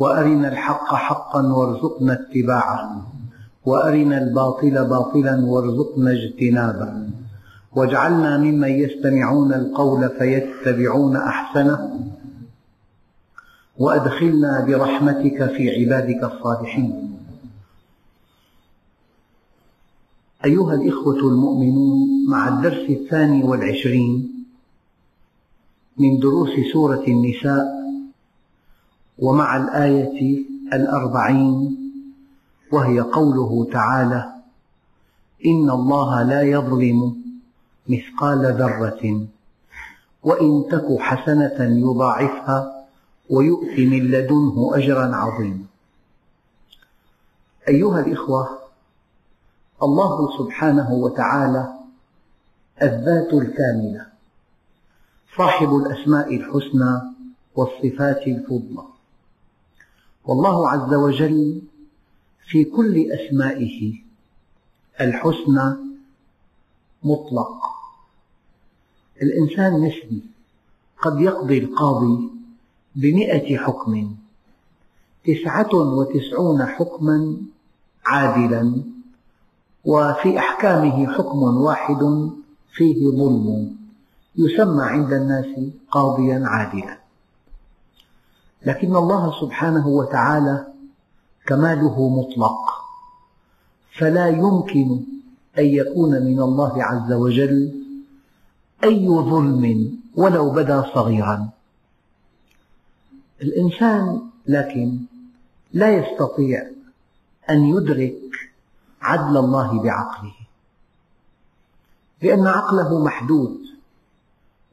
وأرنا الحق حقا وارزقنا اتباعه وأرنا الباطل باطلا وارزقنا اجتنابه. واجعلنا ممن يستمعون القول فيتبعون أحسنه. وأدخلنا برحمتك في عبادك الصالحين. أيها الإخوة المؤمنون مع الدرس الثاني والعشرين من دروس سورة النساء ومع الآية الأربعين وهي قوله تعالى إن الله لا يظلم مثقال ذرة وإن تك حسنة يضاعفها ويؤت من لدنه أجرا عظيما. أيها الإخوة الله سبحانه وتعالى الذات الكاملة صاحب الأسماء الحسنى والصفات الفضلى. والله عز وجل في كل أسمائه الحسنى مطلق. الإنسان نسبي قد يقضي القاضي بمئة حكم تسعة وتسعون حكما عادلا وفي أحكامه حكم واحد فيه ظلم يسمى عند الناس قاضيا عادلا. لكن الله سبحانه وتعالى كماله مطلق. فلا يمكن أن يكون من الله عز وجل أي ظلم ولو بدا صغيرا. الإنسان لكن لا يستطيع أن يدرك عدل الله بعقله لأن عقله محدود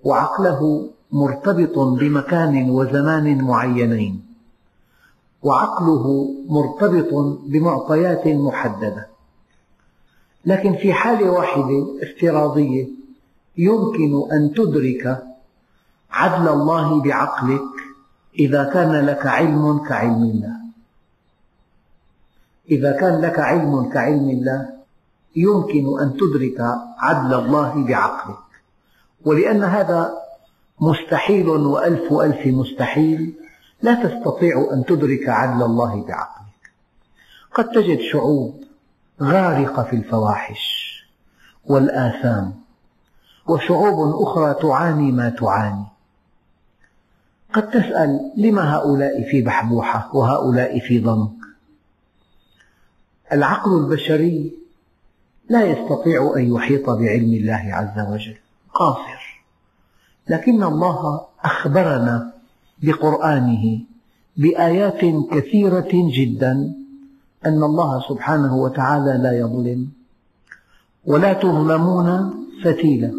وعقله مرتبط بمكان وزمان معينين وعقله مرتبط بمعطيات محددة. لكن في حالة واحدة افتراضية يمكن أن تدرك عدل الله بعقلك إذا كان لك علم كعلم الله. إذا كان لك علم كعلم الله يمكن أن تدرك عدل الله بعقلك. ولأن هذا مستحيل وألف ألف مستحيل. لا تستطيع أن تدرك عدل الله بعقلك. قد تجد شعوب غارقة في الفواحش والآثام وشعوب أخرى تعاني ما تعاني. قد تسأل لم هؤلاء في بحبوحة وهؤلاء في ضنك. العقل البشري لا يستطيع أن يحيط بعلم الله عز وجل. قاصر. لكن الله أخبرنا بقرآنه بآيات كثيرة جدا أن الله سبحانه وتعالى لا يظلم ولا تظلمون فتيلا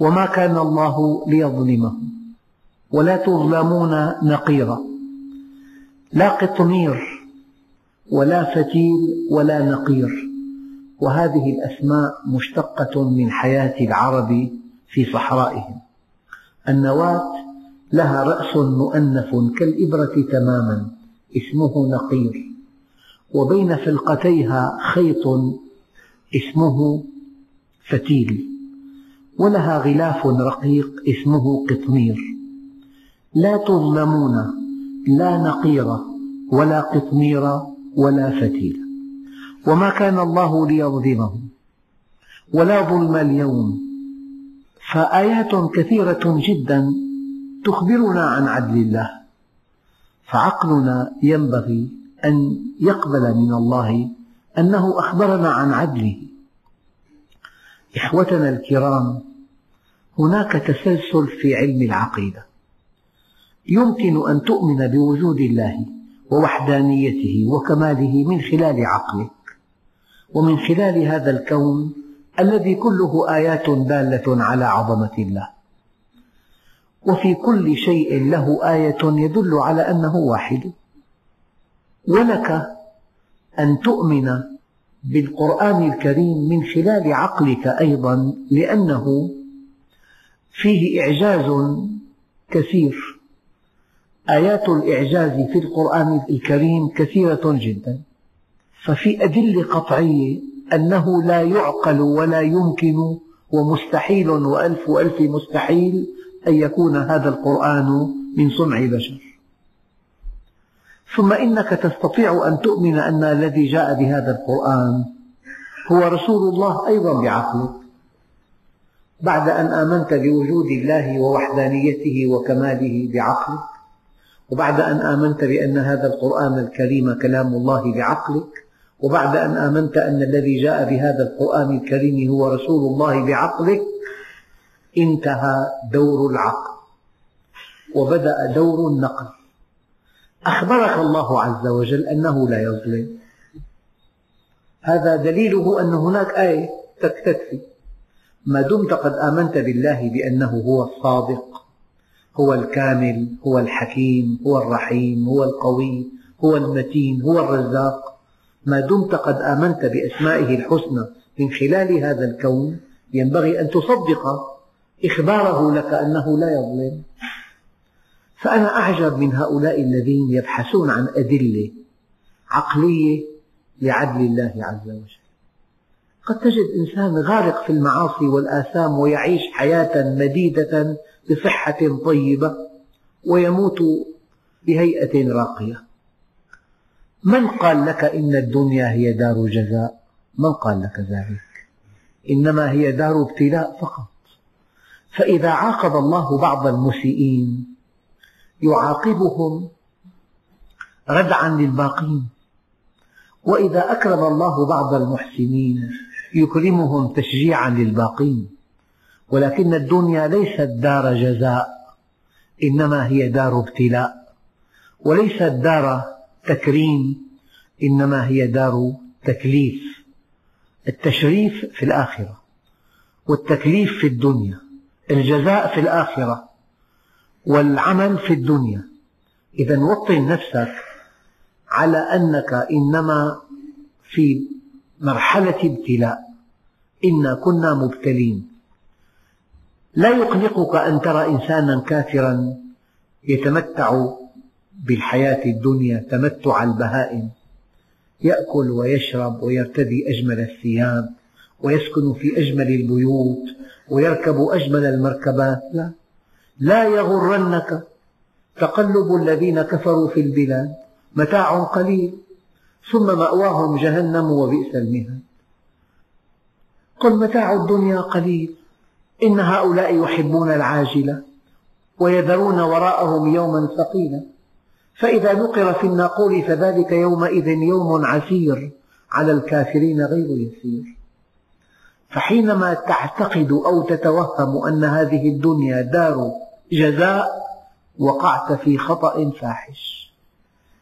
وما كان الله ليظلمهم ولا تظلمون نقيرا لا قطمير ولا فتيل ولا نقير وهذه الأسماء مشتقة من حياة العرب في صحرائهم. النواة لها رأس مؤنف كالإبرة تماما اسمه نقير. وبين فلقتيها خيط اسمه فتيل. ولها غلاف رقيق اسمه قطمير. لا تظلمون لا نقير ولا قطمير ولا فتيل. وما كان الله ليظلمهم ولا ظلم اليوم فآيات كثيرة جدا تخبرنا عن عدل الله فعقلنا ينبغي أن يقبل من الله أنه أخبرنا عن عدله. إخوتنا الكرام هناك تسلسل في علم العقيدة يمكن أن تؤمن بوجود الله ووحدانيته وكماله من خلال عقلك ومن خلال هذا الكون الذي كله آيات دالة على عظمة الله. وفي كل شيء له آية يدل على أنه واحد. ولك أن تؤمن بالقرآن الكريم من خلال عقلك أيضا لأنه فيه إعجاز كثير. آيات الإعجاز في القرآن الكريم كثيرة جدا. ففي أدلة قطعية أنه لا يعقل ولا يمكن ومستحيل وألف ألف مستحيل أن يكون هذا القرآن من صنع بشر. ثم إنك تستطيع أن تؤمن أن الذي جاء بهذا القرآن هو رسول الله أيضا بعقلك بعد أن آمنت بوجود الله ووحدانيته وكماله بعقلك وبعد أن آمنت بأن هذا القرآن الكريم كلام الله بعقلك وبعد أن آمنت أن الذي جاء بهذا القرآن الكريم هو رسول الله بعقلك انتهى دور العقل وبدأ دور النقل. أخبرك الله عز وجل أنه لا يظلم. هذا دليله أن هناك آية تكفي ما دمت قد آمنت بالله بأنه هو الصادق هو الكامل هو الحكيم هو الرحيم هو القوي هو المتين هو الرزاق. ما دمت قد آمنت بأسمائه الحسنى من خلال هذا الكون ينبغي أن تصدق إخباره لك أنه لا يظلم. فأنا أعجب من هؤلاء الذين يبحثون عن أدلة عقلية لعدل الله عز وجل. قد تجد إنسان غارق في المعاصي والآثام ويعيش حياة مديدة بصحة طيبة ويموت بهيئة راقية. من قال لك إن الدنيا هي دار جزاء من قال لك ذلك؟ إنما هي دار ابتلاء فقط. فإذا عاقب الله بعض المسيئين يعاقبهم ردعا للباقين. وإذا أكرم الله بعض المحسنين يكرمهم تشجيعا للباقين. ولكن الدنيا ليست دار جزاء إنما هي دار ابتلاء. وليست دار تكريم إنما هي دار تكليف. التشريف في الآخرة والتكليف في الدنيا الجزاء في الآخرة والعمل في الدنيا. إذا وطن نفسك على أنك إنما في مرحلة ابتلاء. إنا كنا مبتلين. لا يقلقك أن ترى إنسانا كافرا يتمتع بالحياة الدنيا تمتع البهائم. يأكل ويشرب ويرتدي أجمل الثياب ويسكن في أجمل البيوت ويركب أجمل المركبات. لا لا يغرنك تقلب الذين كفروا في البلاد متاع قليل ثم مأواهم جهنم وبئس المهاد. قل متاع الدنيا قليل إن هؤلاء يحبون العاجلة ويذرون وراءهم يوما ثقيلا. فإذا نقر في الناقور فذلك يومئذ يوم عسير على الكافرين غير يسير. فحينما تعتقد أو تتوهم أن هذه الدنيا دار جزاء وقعت في خطأ فاحش.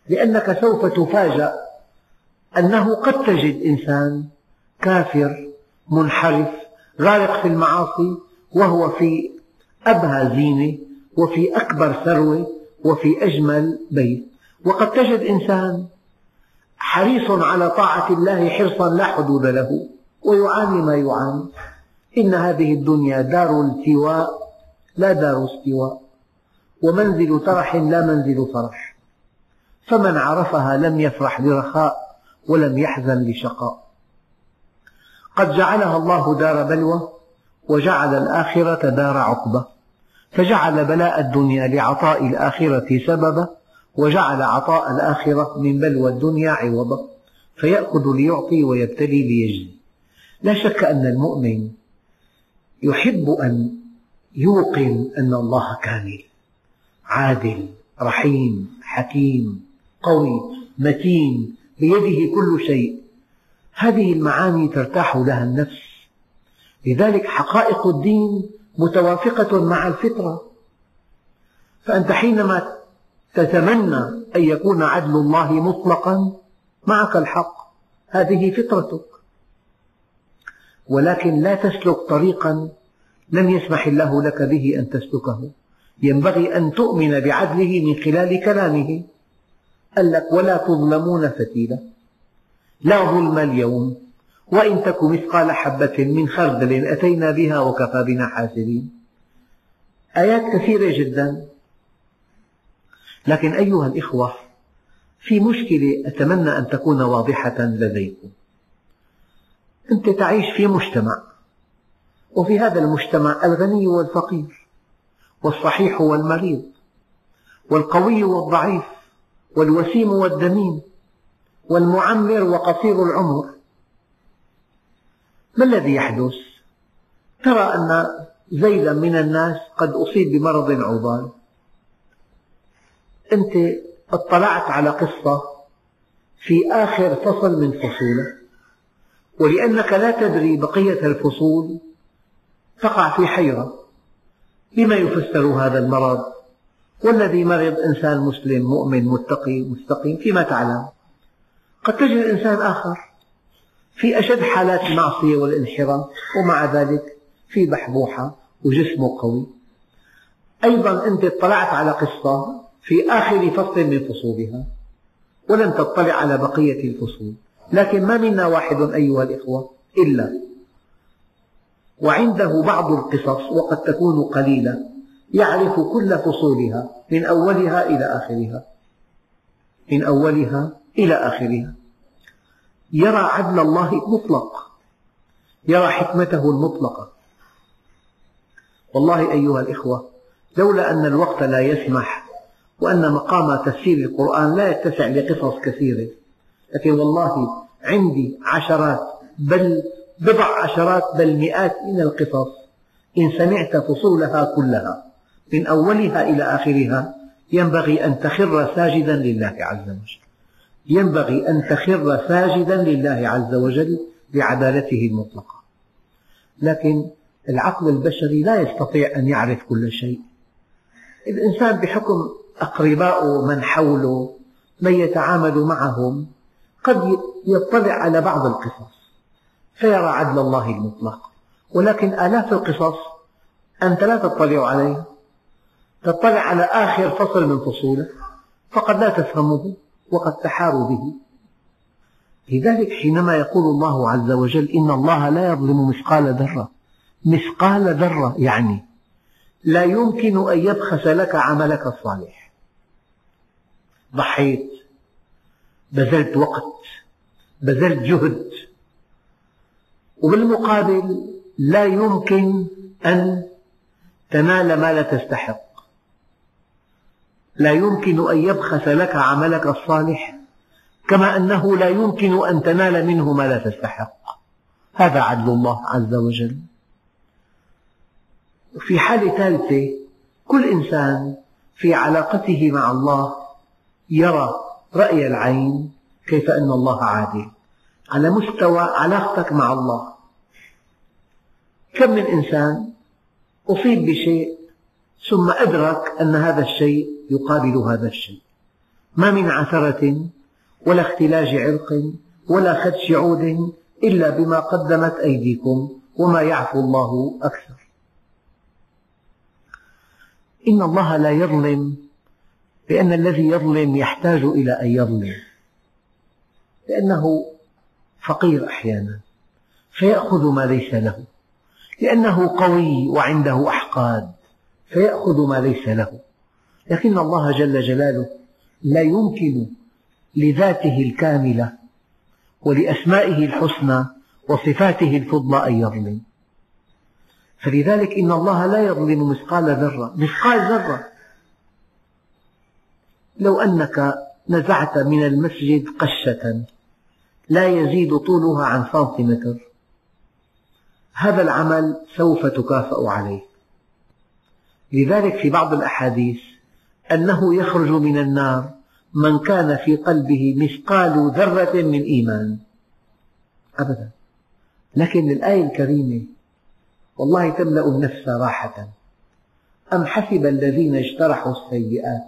لأنك سوف تفاجأ أنه قد تجد إنسان كافر منحرف غارق في المعاصي وهو في أبهى زينة وفي أكبر ثروة وفي أجمل بيت. وقد تجد إنسان حريص على طاعة الله حرصا لا حدود له ويعاني ما يعاني. إن هذه الدنيا دار التواء لا دار استواء. ومنزل ترح لا منزل فرح. فمن عرفها لم يفرح لرخاء ولم يحزن لشقاء قد جعلها الله دار بلوى وجعل الآخرة دار عقبة فجعل بلاء الدنيا لعطاء الآخرة سببا وجعل عطاء الآخرة من بلوى الدنيا عوضا. فيأخذ ليعطي ويبتلي ليجزي. لا شك أن المؤمن يحب أن يوقن أن الله كامل عادل رحيم حكيم قوي متين بيده كل شيء. هذه المعاني ترتاح لها النفس. لذلك حقائق الدين متوافقة مع الفطرة. فأنت حينما تتمنى أن يكون عدل الله مطلقا معك الحق. هذه فطرتك. ولكن لا تسلك طريقا لم يسمح الله لك به أن تسلكه. ينبغي أن تؤمن بعدله من خلال كلامه. قال لك ولا تظلمون فتيلا. لا ظلم اليوم وإن تك مثقال حبة من خردل أتينا بها وكفى بنا حاسبين. آيات كثيرة جدا. لكن أيها الإخوة في مشكلة أتمنى أن تكون واضحة لديكم. أنت تعيش في مجتمع وفي هذا المجتمع الغني والفقير والصحيح والمريض والقوي والضعيف والوسيم والدميم والمعمر وقصير العمر. ما الذي يحدث؟ ترى أن زيدا من الناس قد أصيب بمرض عضال أنت اطلعت على قصة في آخر فصل من فصوله ولأنك لا تدري بقية الفصول تقع في حيرة بما يفسر هذا المرض والذي مرض إنسان مسلم مؤمن متقي مستقيم فيما تعلم قد تجد إنسان آخر في أشد حالات المعصية والانحراف ومع ذلك في بحبوحة وجسمه قوي. أيضا أنت اطلعت على قصة في آخر فصل من فصولها ولم تطلع على بقية الفصول. لكن ما منا واحد أيها الإخوة إلا. وعنده بعض القصص وقد تكون قليلة يعرف كل فصولها من أولها إلى آخرها. من أولها إلى آخرها. يرى عدل الله المطلق يرى حكمته المطلقة. والله أيها الإخوة لولا أن الوقت لا يسمح وأن مقام تفسير القرآن لا يتسع لقصص كثيرة لكن والله عندي عشرات بل بضع عشرات بل مئات من القصص إن سمعت فصولها كلها من أولها إلى آخرها ينبغي أن تخر ساجدا لله عز وجل. ينبغي أن تخر ساجدا لله عز وجل لعدالته المطلقة. لكن العقل البشري لا يستطيع أن يعرف كل شيء. الإنسان بحكم أقربائه من حوله من يتعامل معهم قد يطلع على بعض القصص فيرى عدل الله المطلق. ولكن آلاف القصص أنت لا تطلع عليها. تطلع على آخر فصل من فصوله فقد لا تفهمه. وقد تحاروا به. لذلك حينما يقول الله عز وجل إن الله لا يظلم مثقال ذرة مثقال ذرة يعني لا يمكن أن يبخس لك عملك الصالح. ضحيت بذلت وقت بذلت جهد. وبالمقابل لا يمكن أن تنال ما لا تستحق. لا يمكن أن يبخس لك عملك الصالح كما أنه لا يمكن أن تنال منه ما لا تستحق. هذا عدل الله عز وجل. في حالة ثالثة كل إنسان في علاقته مع الله يرى رأي العين كيف أن الله عادل. على مستوى علاقتك مع الله كم من إنسان أصيب بشيء ثم أدرك أن هذا الشيء يقابل هذا الشيء. ما من عثرة ولا اختلاج عرق ولا خدش عود إلا بما قدمت أيديكم وما يعفو الله أكثر. إن الله لا يظلم لأن الذي يظلم يحتاج إلى أن يظلم لأنه فقير أحيانا فيأخذ ما ليس له لأنه قوي وعنده أحقاد. فيأخذ ما ليس له. لكن الله جل جلاله لا يمكن لذاته الكاملة ولأسمائه الحسنى وصفاته الفضلى أن يظلم. فلذلك إن الله لا يظلم مثقال ذرة مثقال ذرة. لو أنك نزعت من المسجد قشة لا يزيد طولها عن سنتيمتر هذا العمل سوف تكافأ عليه. لذلك في بعض الأحاديث أنه يخرج من النار من كان في قلبه مثقال ذرة من إيمان أبدا لكن الآية الكريمة والله تملأ النفس راحة أم حسب الذين اجترحوا السيئات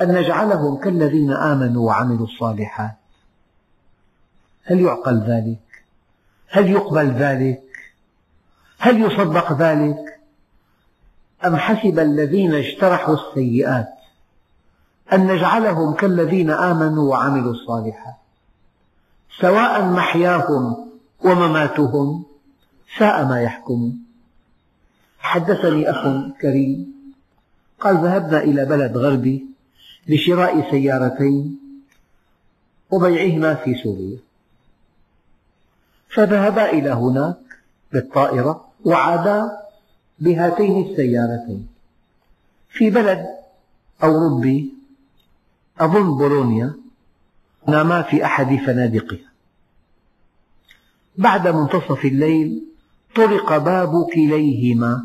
أن نجعلهم كالذين آمنوا وعملوا الصالحات هل يعقل ذلك؟ هل يقبل ذلك؟ هل يصدق ذلك؟ أم حسب الذين اجترحوا السيئات أن نجعلهم كالذين آمنوا وعملوا الصالحات سواء محياهم ومماتهم ساء ما يحكمون حدثني أخ كريم قال ذهبنا إلى بلد غربي لشراء سيارتين وبيعهما في سوريا. فذهبا إلى هناك بالطائرة وعادا بهاتين السيارتين. في بلد أوروبي أظن بولونيا ناما في أحد فنادقها. بعد منتصف الليل طرق باب كليهما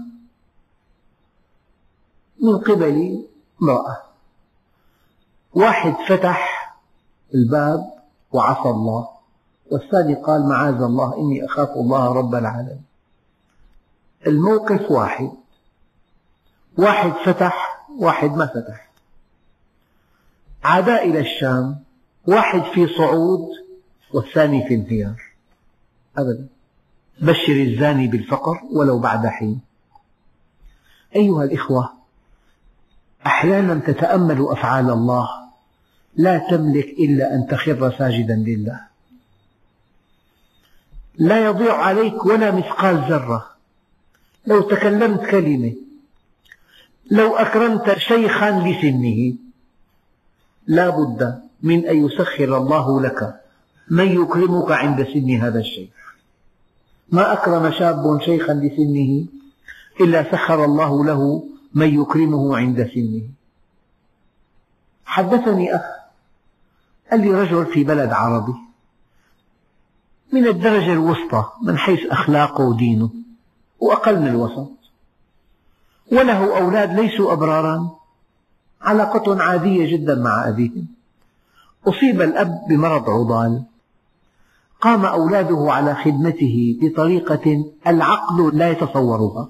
من قبل امرأة. واحد فتح الباب وعصى الله والثاني قال معاذ الله إني أخاف الله رب العالمين. الموقف واحد. واحد فتح واحد ما فتح. عادا إلى الشام واحد في صعود والثاني في انهيار. أبدا. بشر الزاني بالفقر ولو بعد حين. أيها الإخوة أحيانا تتأمل أفعال الله. لا تملك إلا أن تخر ساجدا لله. لا يضيع عليك ولا مثقال ذرة. لو تكلمت كلمة لو أكرمت شيخا لسنه لا بد من أن يسخر الله لك من يكرمك عند سن هذا الشيخ. ما أكرم شاب شيخا لسنه إلا سخر الله له من يكرمه عند سنه. حدثني أخ قال لي رجل في بلد عربي من الدرجة الوسطى من حيث أخلاقه ودينه. وأقل من الوسط. وله أولاد ليسوا أبرارا. علاقة عادية جدا مع أبيهم. أصيب الأب بمرض عضال. قام أولاده على خدمته بطريقة العقل لا يتصورها.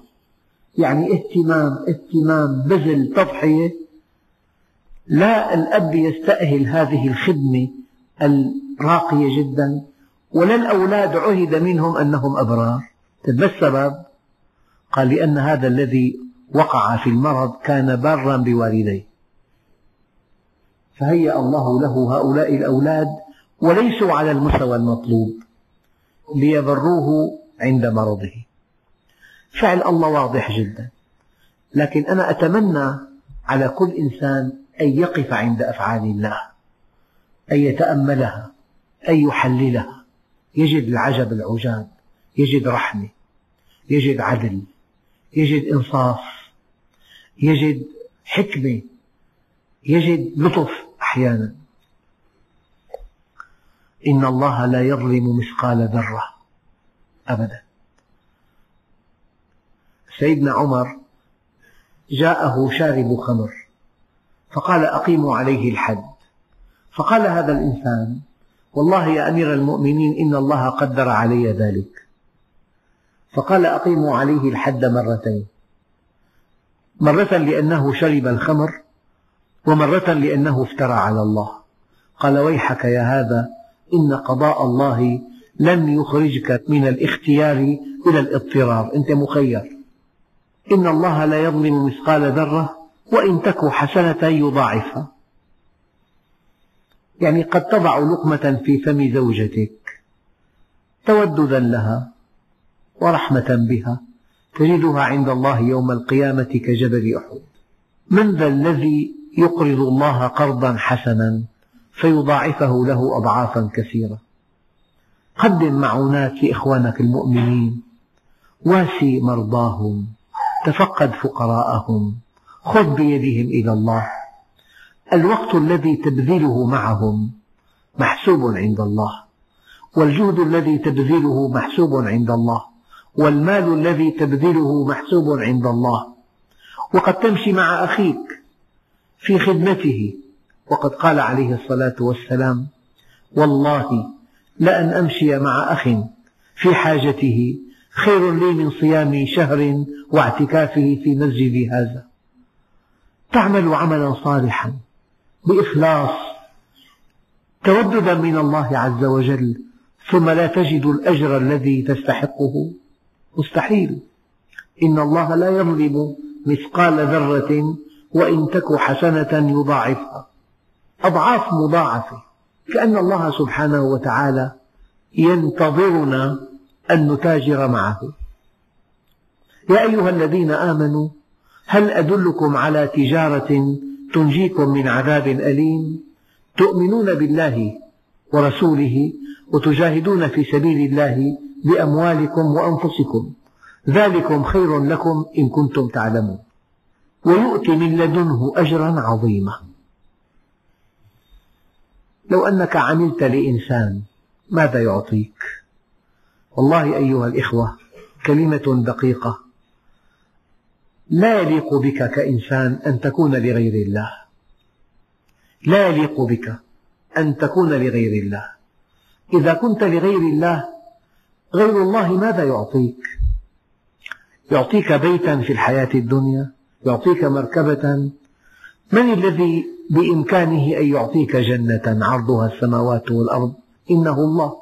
يعني اهتمام اهتمام بذل تضحية. لا الأب يستأهل هذه الخدمة الراقية جدا. ولا الأولاد عهد منهم أنهم أبرار. طيب ما السبب؟ قال لأن هذا الذي وقع في المرض كان بارا بوالديه. فهيأ الله له هؤلاء الأولاد وليسوا على المستوى المطلوب ليبروه عند مرضه. فعل الله واضح جدا. لكن أنا أتمنى على كل إنسان أن يقف عند أفعال الله أن يتأملها أن يحللها. يجد العجب العجاب يجد رحمة يجد عدل. يجد إنصاف يجد حكمة يجد لطف أحيانا. إن الله لا يظلم مثقال ذرة أبدا. سيدنا عمر جاءه شارب خمر فقال أقيموا عليه الحد. فقال هذا الإنسان والله يا أمير المؤمنين إن الله قدر علي ذلك. فقال أقيموا عليه الحد مرتين. مرة لأنه شرب الخمر ومرة لأنه افترى على الله. قال ويحك يا هذا إن قضاء الله لم يخرجك من الاختيار إلى الاضطرار. أنت مخير. إن الله لا يظلم مثقال ذرة وإن تك حسنة يضاعفها. يعني قد تضع لقمة في فم زوجتك توددا لها. ورحمة بها تجدها عند الله يوم القيامة كجبل أحد. من ذا الذي يقرض الله قرضا حسنا فيضاعفه له أضعافا كثيرة؟ قدم معونات لإخوانك المؤمنين. واسي مرضاهم. تفقد فقراءهم. خذ بيدهم إلى الله. الوقت الذي تبذله معهم محسوب عند الله. والجهد الذي تبذله محسوب عند الله. والمال الذي تبذله محسوب عند الله. وقد تمشي مع أخيك في خدمته. وقد قال عليه الصلاة والسلام والله لأن أمشي مع أخ في حاجته خير لي من صيام شهر واعتكافه في مسجدي هذا. تعمل عملا صالحا بإخلاص توددا من الله عز وجل ثم لا تجد الأجر الذي تستحقه. مستحيل. إن الله لا يظلم مثقال ذرة وإن تك حسنة يضاعفها. أضعاف مضاعفة. كأن الله سبحانه وتعالى ينتظرنا أن نتاجر معه. يا أيها الذين آمنوا هل أدلكم على تجارة تنجيكم من عذاب أليم؟ تؤمنون بالله ورسوله وتجاهدون في سبيل الله بأموالكم وأنفسكم. ذلكم خير لكم إن كنتم تعلمون. ويؤتي من لدنه أجرا عظيما. لو أنك عملت لإنسان ماذا يعطيك؟ والله أيها الإخوة كلمة دقيقة. لا يليق بك كإنسان أن تكون لغير الله. لا يليق بك. أن تكون لغير الله. إذا كنت لغير الله غير الله ماذا يعطيك؟ يعطيك بيتا في الحياة الدنيا يعطيك مركبة. من الذي بإمكانه أن يعطيك جنة عرضها السماوات والأرض؟ إنه الله.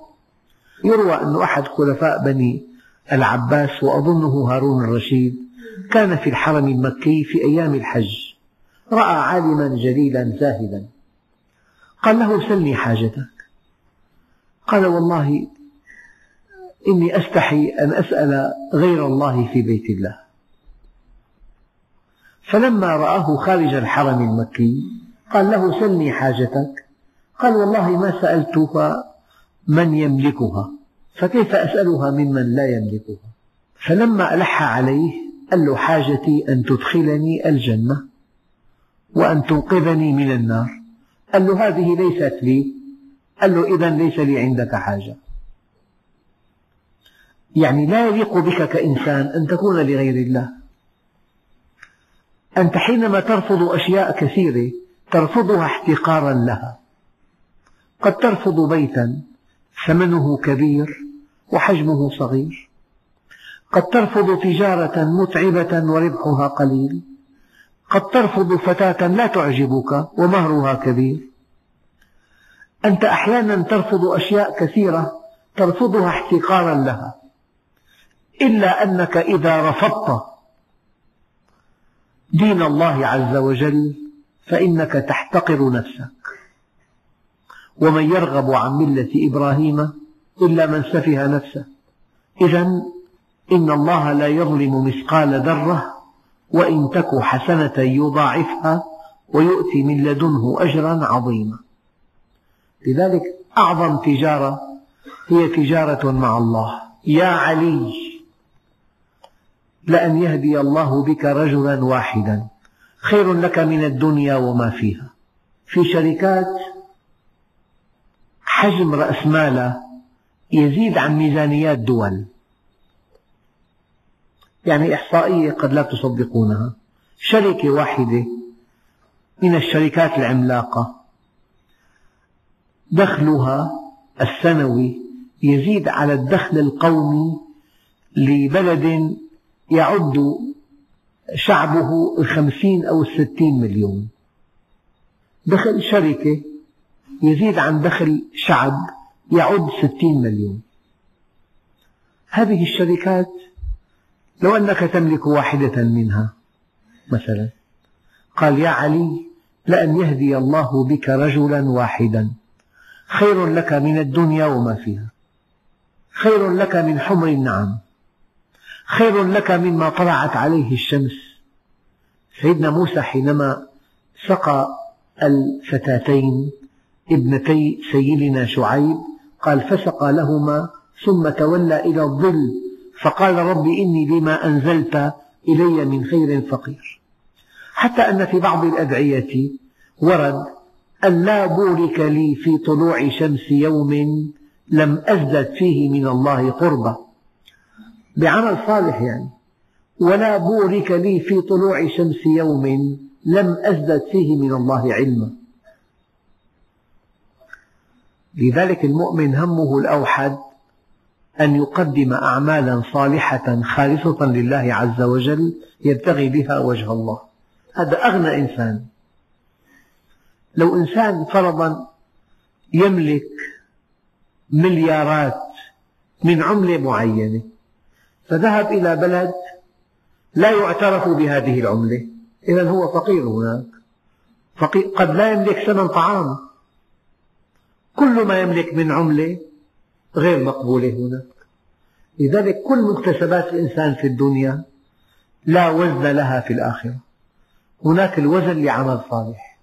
يروى أن أحد خلفاء بني العباس وأظنه هارون الرشيد كان في الحرم المكي في أيام الحج. رأى عالما جليلا زاهدا. قال له سلني حاجتك. قال والله إني أستحي أن أسأل غير الله في بيت الله. فلما رآه خارج الحرم المكي قال له سلني حاجتك. قال والله ما سألتها من يملكها فكيف أسألها ممن لا يملكها؟ فلما ألح عليه قال له حاجتي أن تدخلني الجنة وأن تنقذني من النار. قال له هذه ليست لي. قال له إذا ليس لي عندك حاجة. يعني لا يليق بك كإنسان أن تكون لغير الله. أنت حينما ترفض أشياء كثيرة ترفضها احتقارا لها. قد ترفض بيتا ثمنه كبير وحجمه صغير. قد ترفض تجارة متعبة وربحها قليل. قد ترفض فتاة لا تعجبك ومهرها كبير. أنت أحيانا ترفض أشياء كثيرة ترفضها احتقارا لها. إلا أنك إذا رفضت دين الله عز وجل فإنك تحتقر نفسك. ومن يرغب عن ملة إبراهيم إلا من سفه نفسه. إذا إن الله لا يظلم مثقال ذرة وإن تك حسنة يضاعفها ويؤتي من لدنه أجرا عظيما. لذلك أعظم تجارة هي تجارة مع الله. يا علي لأن يهدي الله بك رجلا واحدا. خير لك من الدنيا وما فيها. في شركات حجم رأس مالها يزيد عن ميزانيات دول. يعني إحصائية قد لا تصدقونها شركة واحدة من الشركات العملاقة. دخلها السنوي يزيد على الدخل القومي لبلد يعد شعبه الخمسين أو الستين مليون. دخل شركة يزيد عن دخل شعب يعد ستين مليون. هذه الشركات لو أنك تملك واحدة منها مثلا قال يا علي لأن يهدي الله بك رجلا واحدا خير لك من الدنيا وما فيها خير لك من حمر النعم خير لك مما طلعت عليه الشمس. سيدنا موسى حينما سقى الفتاتين ابنتي سيدنا شعيب قال فسقى لهما ثم تولى إلى الظل فقال رب إني لما أنزلت إلي من خير فقير. حتى أن في بعض الأدعية ورد أن لا بورك لي في طلوع شمس يوم لم أزدد فيه من الله قربا بعمل صالح يعني. ولا بورك لي في طلوع شمس يوم لم أزدد فيه من الله علما. لذلك المؤمن همه الأوحد أن يقدم أعمالا صالحة خالصة لله عز وجل يبتغي بها وجه الله. هذا أغنى إنسان. لو إنسان فرضا يملك مليارات من عملة معينة فذهب إلى بلد لا يعترف بهذه العملة. إذا هو فقير هناك. قد لا يملك ثمن طعام. كل ما يملك من عملة غير مقبولة هناك لذلك كل مكتسبات الإنسان في الدنيا لا وزن لها في الآخرة. هناك الوزن لعمل صالح.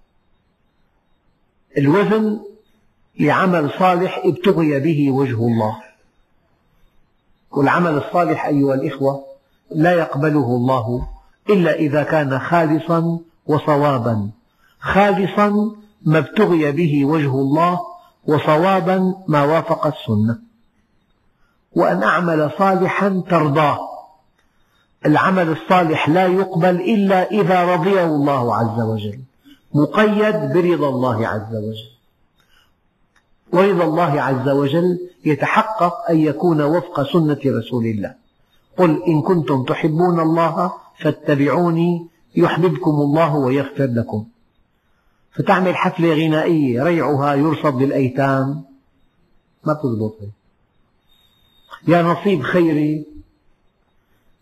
الوزن لعمل صالح ابتغي به وجه الله. والعمل الصالح أيها الإخوة لا يقبله الله إلا إذا كان خالصا وصوابا. خالصا ما ابتغي به وجه الله وصوابا ما وافق السنة. وأن أعمل صالحا ترضاه. العمل الصالح لا يقبل إلا إذا رضيه الله عز وجل. مقيد برضا الله عز وجل. ورضا الله عز وجل يتحقق أن يكون وفق سنة رسول الله. قل إن كنتم تحبون الله فاتبعوني يحببكم الله ويغفر لكم. فتعمل حفلة غنائية ريعها يرصد للأيتام. ما تضبط يا نصيب خيري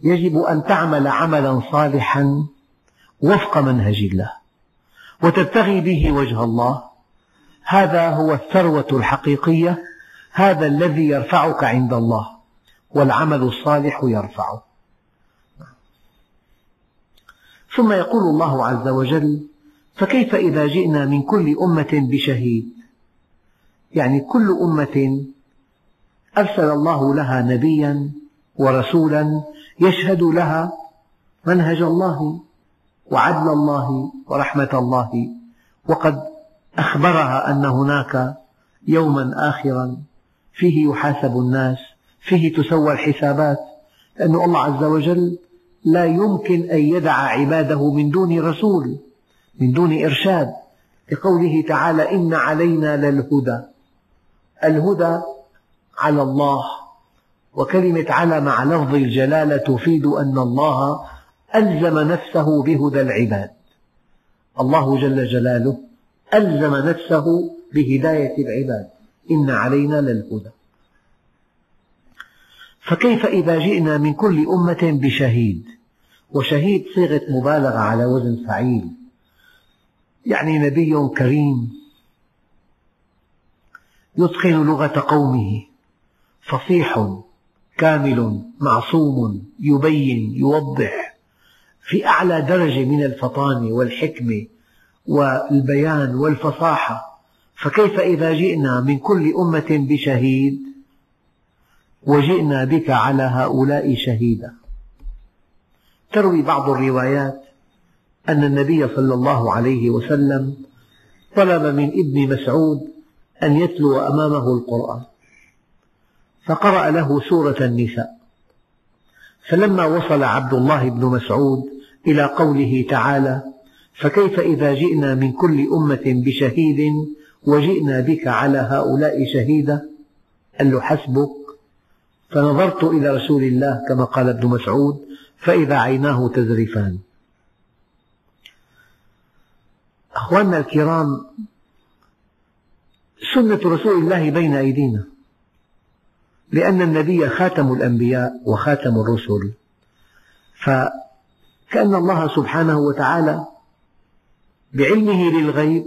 يجب أن تعمل عملا صالحا وفق منهج الله وتبتغي به وجه الله. هذا هو الثروة الحقيقية. هذا الذي يرفعك عند الله والعمل الصالح يرفعه. ثم يقول الله عز وجل فكيف إذا جئنا من كل أمة بشهيد؟ يعني كل أمة أرسل الله لها نبيا ورسولا يشهد لها منهج الله وعدل الله ورحمة الله وقد أخبرها أن هناك يوما آخرا فيه يحاسب الناس فيه تسوى الحسابات لأن الله عز وجل لا يمكن أن يدع عباده من دون رسول. من دون إرشاد لقوله تعالى إن علينا للهدى. الهدى على الله وكلمة على مع لفظ الجلالة تفيد أن الله ألزم نفسه بهدى العباد. الله جل جلاله ألزم نفسه بهداية العباد. إن علينا للهدى. فكيف إذا جئنا من كل أمة بشهيد؟ وشهيد صيغة مبالغة على وزن فعيل. يعني نبي كريم يتقن لغة قومه فصيح كامل معصوم يبين يوضح في أعلى درجة من الفطانة والحكمة والبيان والفصاحة. فكيف إذا جئنا من كل أمة بشهيد؟ وجئنا بك على هؤلاء شهيدا. تروي بعض الروايات أن النبي صلى الله عليه وسلم طلب من ابن مسعود أن يتلو أمامه القرآن فقرأ له سورة النساء. فلما وصل عبد الله بن مسعود إلى قوله تعالى فكيف إذا جئنا من كل أمة بشهيد وجئنا بك على هؤلاء شهيدا؟ قال له حسبك. فنظرت إلى رسول الله كما قال ابن مسعود فإذا عيناه تذرفان. أخواننا الكرام سنة رسول الله بين أيدينا لأن النبي خاتم الأنبياء وخاتم الرسل. فكأن الله سبحانه وتعالى بعلمه للغيب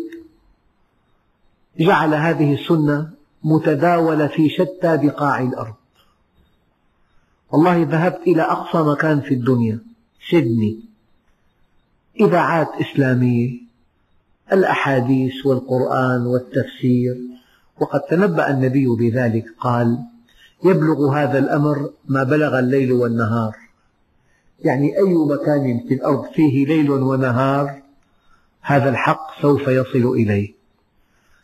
جعل هذه السنة متداولة في شتى بقاع الأرض. والله ذهبت إلى أقصى مكان في الدنيا سيدني إذاعات إسلامية الأحاديث والقرآن والتفسير. وقد تنبأ النبي بذلك قال يبلغ هذا الأمر ما بلغ الليل والنهار. يعني أي مكان في الأرض فيه ليل ونهار هذا الحق سوف يصل إليه.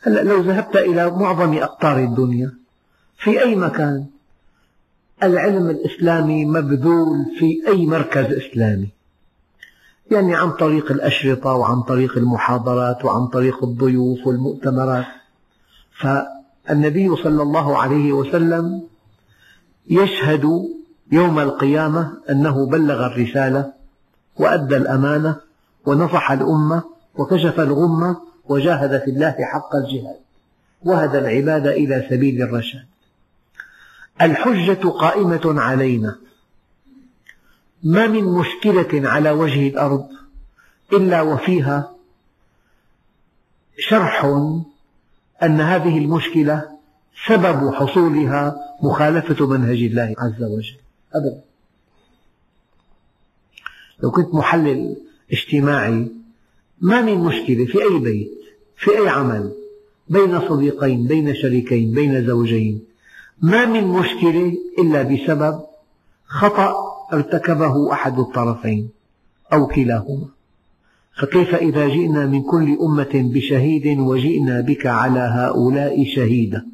هلأ لو ذهبت إلى معظم أقطار الدنيا في أي مكان العلم الإسلامي مبذول في أي مركز إسلامي. يعني عن طريق الأشرطة وعن طريق المحاضرات وعن طريق الضيوف والمؤتمرات. فالنبي صلى الله عليه وسلم يشهد يوم القيامة أنه بلغ الرسالة وأدى الأمانة ونصح الأمة وكشف الغمة وجاهد في الله حق الجهاد وهدى العباد إلى سبيل الرشاد. الحجة قائمة علينا ما من مشكلة على وجه الأرض إلا وفيها شرح أن هذه المشكلة سبب حصولها مخالفة منهج الله عز وجل. أبدا. لو كنت محلل اجتماعي ما من مشكلة في أي بيت في أي عمل بين صديقين بين شريكين بين زوجين ما من مشكلة إلا بسبب خطأ ارتكبه أحد الطرفين أو كلاهما. فكيف إذا جئنا من كل أمة بشهيد وجئنا بك على هؤلاء شهيدا؟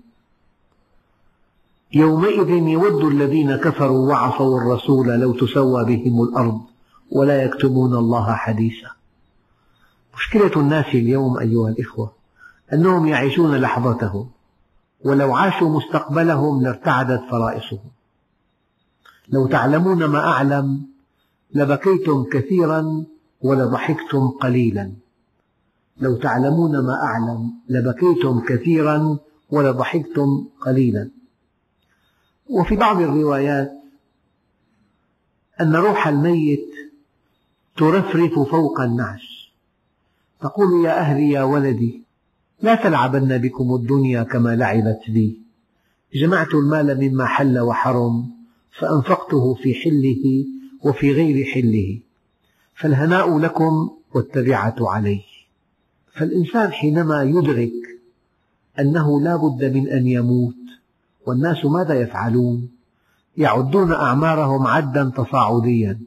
يومئذ يود الذين كفروا وعصوا الرسول لو تسوى بهم الأرض ولا يكتمون الله حديثا. مشكلة الناس اليوم أيها الإخوة أنهم يعيشون لحظتهم ولو عاشوا مستقبلهم لارتعدت فرائصهم. لو تعلمون ما أعلم لبكيتم كثيرا ولضحكتم قليلا. لو تعلمون ما أعلم لبكيتم كثيرا ولضحكتم قليلا. وفي بعض الروايات أن روح الميت ترفرف فوق النعش. تقول يا أهلي يا ولدي لا تلعبن بكم الدنيا كما لعبت بي جمعت المال مما حل وحرم. فأنفقته في حله وفي غير حله. فالهناء لكم والتبعة عليه. فالإنسان حينما يدرك أنه لا بد من أن يموت والناس ماذا يفعلون؟ يعدون أعمارهم عدا تصاعديا.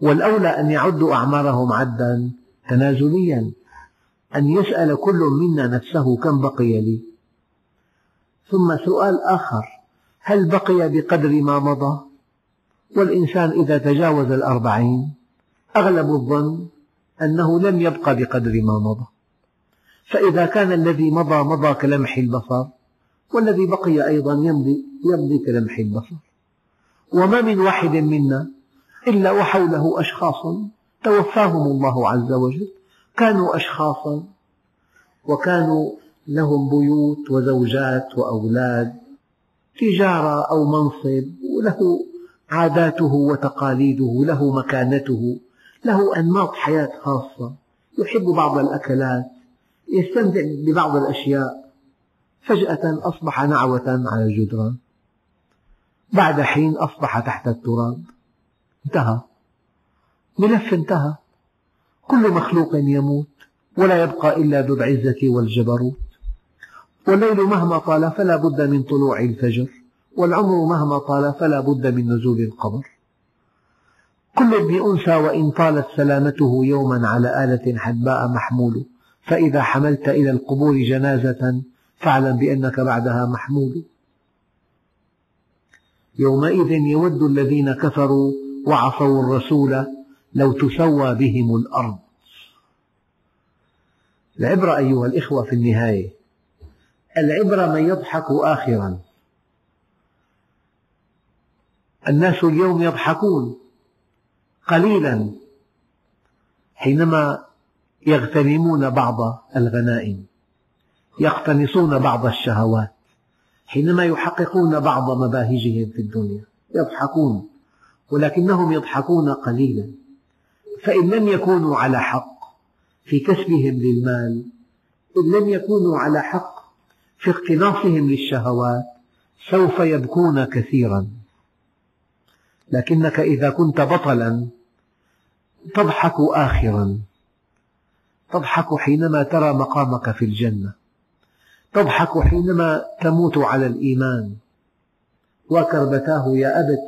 والأولى أن يعدوا أعمارهم عدا تنازليا أن يسأل كل منا نفسه كم بقي لي. ثم سؤال آخر. هل بقي بقدر ما مضى؟ والإنسان إذا تجاوز الأربعين أغلب الظن أنه لم يبق بقدر ما مضى. فإذا كان الذي مضى مضى كلمح البصر والذي بقي أيضا يمضي, يمضي كلمح البصر. وما من واحد منا إلا وحوله أشخاص توفاهم الله عز وجل. كانوا أشخاصا وكانوا لهم بيوت وزوجات وأولاد. تجارة أو منصب وله عاداته وتقاليده له مكانته له أنماط حياة خاصة. يحب بعض الأكلات يستمتع ببعض الأشياء. فجأة أصبح نعوة على الجدران. بعد حين أصبح تحت التراب. انتهى. ملف انتهى. كل مخلوق يموت ولا يبقى إلا ذو العزة والجبروت. والليل مهما طال فلا بد من طلوع الفجر والعمر مهما طال فلا بد من نزول القبر كل ابن أنثى وإن طالت سلامته يوما على آلة حدباء محمول فإذا حملت إلى القبور جنازة فاعلم بأنك بعدها محمول. يومئذ يود الذين كفروا وعصوا الرسول لو تسوى بهم الأرض. العبرة أيها الإخوة في النهاية العبرة من يضحك آخرا. الناس اليوم يضحكون قليلا حينما يغتنمون بعض الغنائم يقتنصون بعض الشهوات حينما يحققون بعض مباهجهم في الدنيا. يضحكون ولكنهم يضحكون قليلا. فإن لم يكونوا على حق في كسبهم للمال إن لم يكونوا على حق في اقتناصهم للشهوات سوف يبكون كثيرا. لكنك إذا كنت بطلا تضحك آخرا. تضحك حينما ترى مقامك في الجنة. تضحك حينما تموت على الإيمان. وكربتاه يا أبت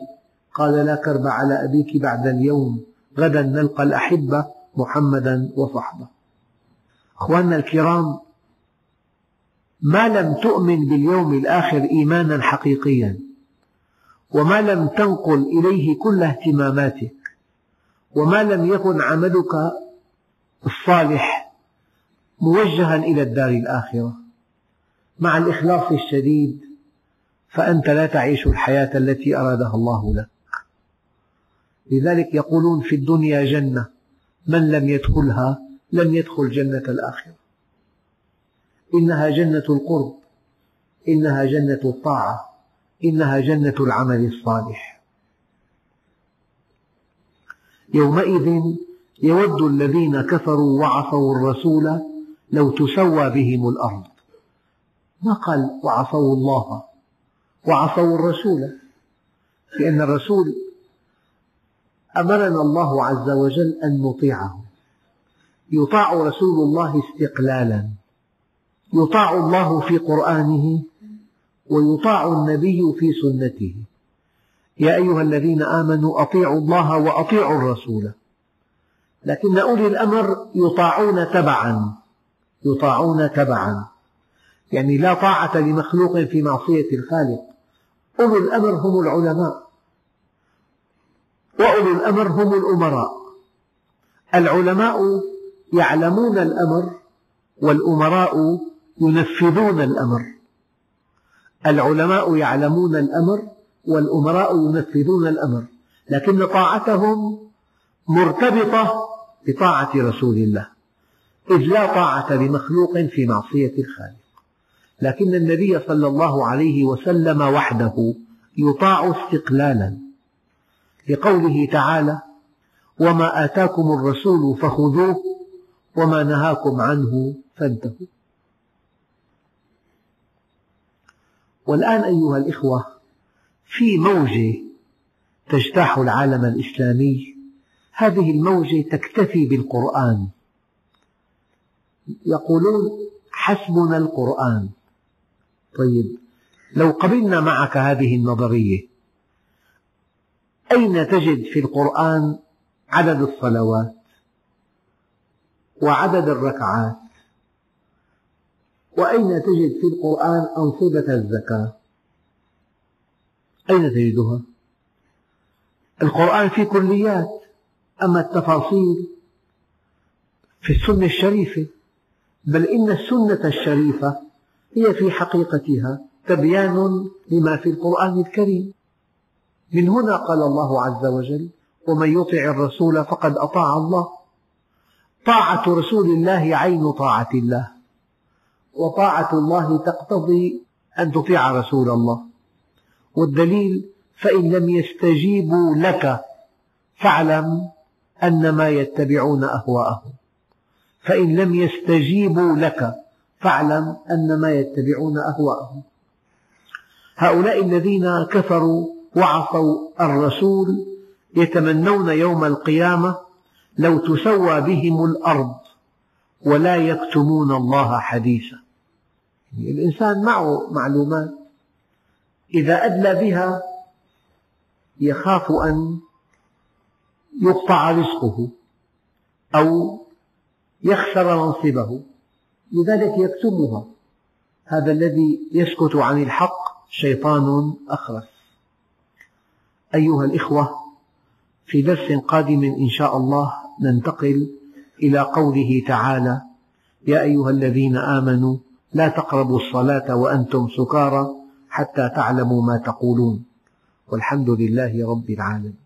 قال لا كرب على أبيك بعد اليوم غدا نلقى الأحبة محمدا وصحبه. أخواننا الكرام ما لم تؤمن باليوم الآخر إيمانا حقيقيا وما لم تنقل إليه كل اهتماماتك وما لم يكن عملك الصالح موجها إلى الدار الآخرة. مع الإخلاص الشديد فأنت لا تعيش الحياة التي أرادها الله لك. لذلك يقولون في الدنيا جنة من لم يدخلها لم يدخل جنة الآخرة. إنها جنة القرب إنها جنة الطاعة إنها جنة العمل الصالح. يومئذ يود الذين كفروا وعصوا الرسول لو تسوى بهم الأرض. ما قال وعصوا الله؟ وعصوا الرسول. لأن الرسول أمرنا الله عز وجل أن نطيعه. يطاع رسول الله استقلالا. يطاع الله في قرآنه ويطاع النبي في سنته. يا أيها الذين آمنوا أطيعوا الله وأطيعوا الرسول. لكن أولي الأمر يطاعون تبعا يطاعون تبعا. يعني لا طاعة لمخلوق في معصية الخالق. أولو الأمر هم العلماء وأولو الأمر هم الأمراء. العلماء يعلمون الأمر والأمراء ينفذون الأمر. العلماء يعلمون الأمر والأمراء ينفذون الأمر لكن طاعتهم مرتبطة بطاعة رسول الله إذ لا طاعة لمخلوق في معصية الخالق. لكن النبي صلى الله عليه وسلم وحده يطاع استقلالا لقوله تعالى وما آتاكم الرسول فخذوه وما نهاكم عنه فانتهوا. والآن أيها الإخوة في موجة تجتاح العالم الإسلامي هذه الموجة تكتفي بالقرآن. يقولون حسبنا القرآن. طيب لو قبلنا معك هذه النظرية أين تجد في القرآن عدد الصلوات وعدد الركعات؟ وأين تجد في القرآن أنصبة الزكاة؟ أين تجدها؟ القرآن فيه كليات أما التفاصيل في السنة الشريفة. بل إن السنة الشريفة هي في حقيقتها تبيان لما في القرآن الكريم. من هنا قال الله عز وجل ومن يطع الرسول فقد أطاع الله طاعة رسول الله عين طاعة الله. وطاعة الله تقتضي أن تطيع رسول الله. والدليل فإن لم يستجيبوا لك فاعلم أنما يتبعون أهواءهم. فإن لم يستجيبوا لك فاعلم أنما يتبعون أهواءهم. هؤلاء الذين كفروا وعصوا الرسول يتمنون يوم القيامة لو تسوى بهم الأرض ولا يكتمون الله حديثا. الإنسان معه معلومات. إذا أدلى بها يخاف أن يقطع رزقه أو يخسر منصبه. لذلك يكتمها. هذا الذي يسكت عن الحق شيطان أخرس. أيها الإخوة في درس قادم إن شاء الله ننتقل إلى قوله تعالى يا أيها الذين آمنوا لا تقربوا الصلاة وأنتم سكارى حتى تعلموا ما تقولون والحمد لله رب العالمين.